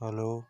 hello.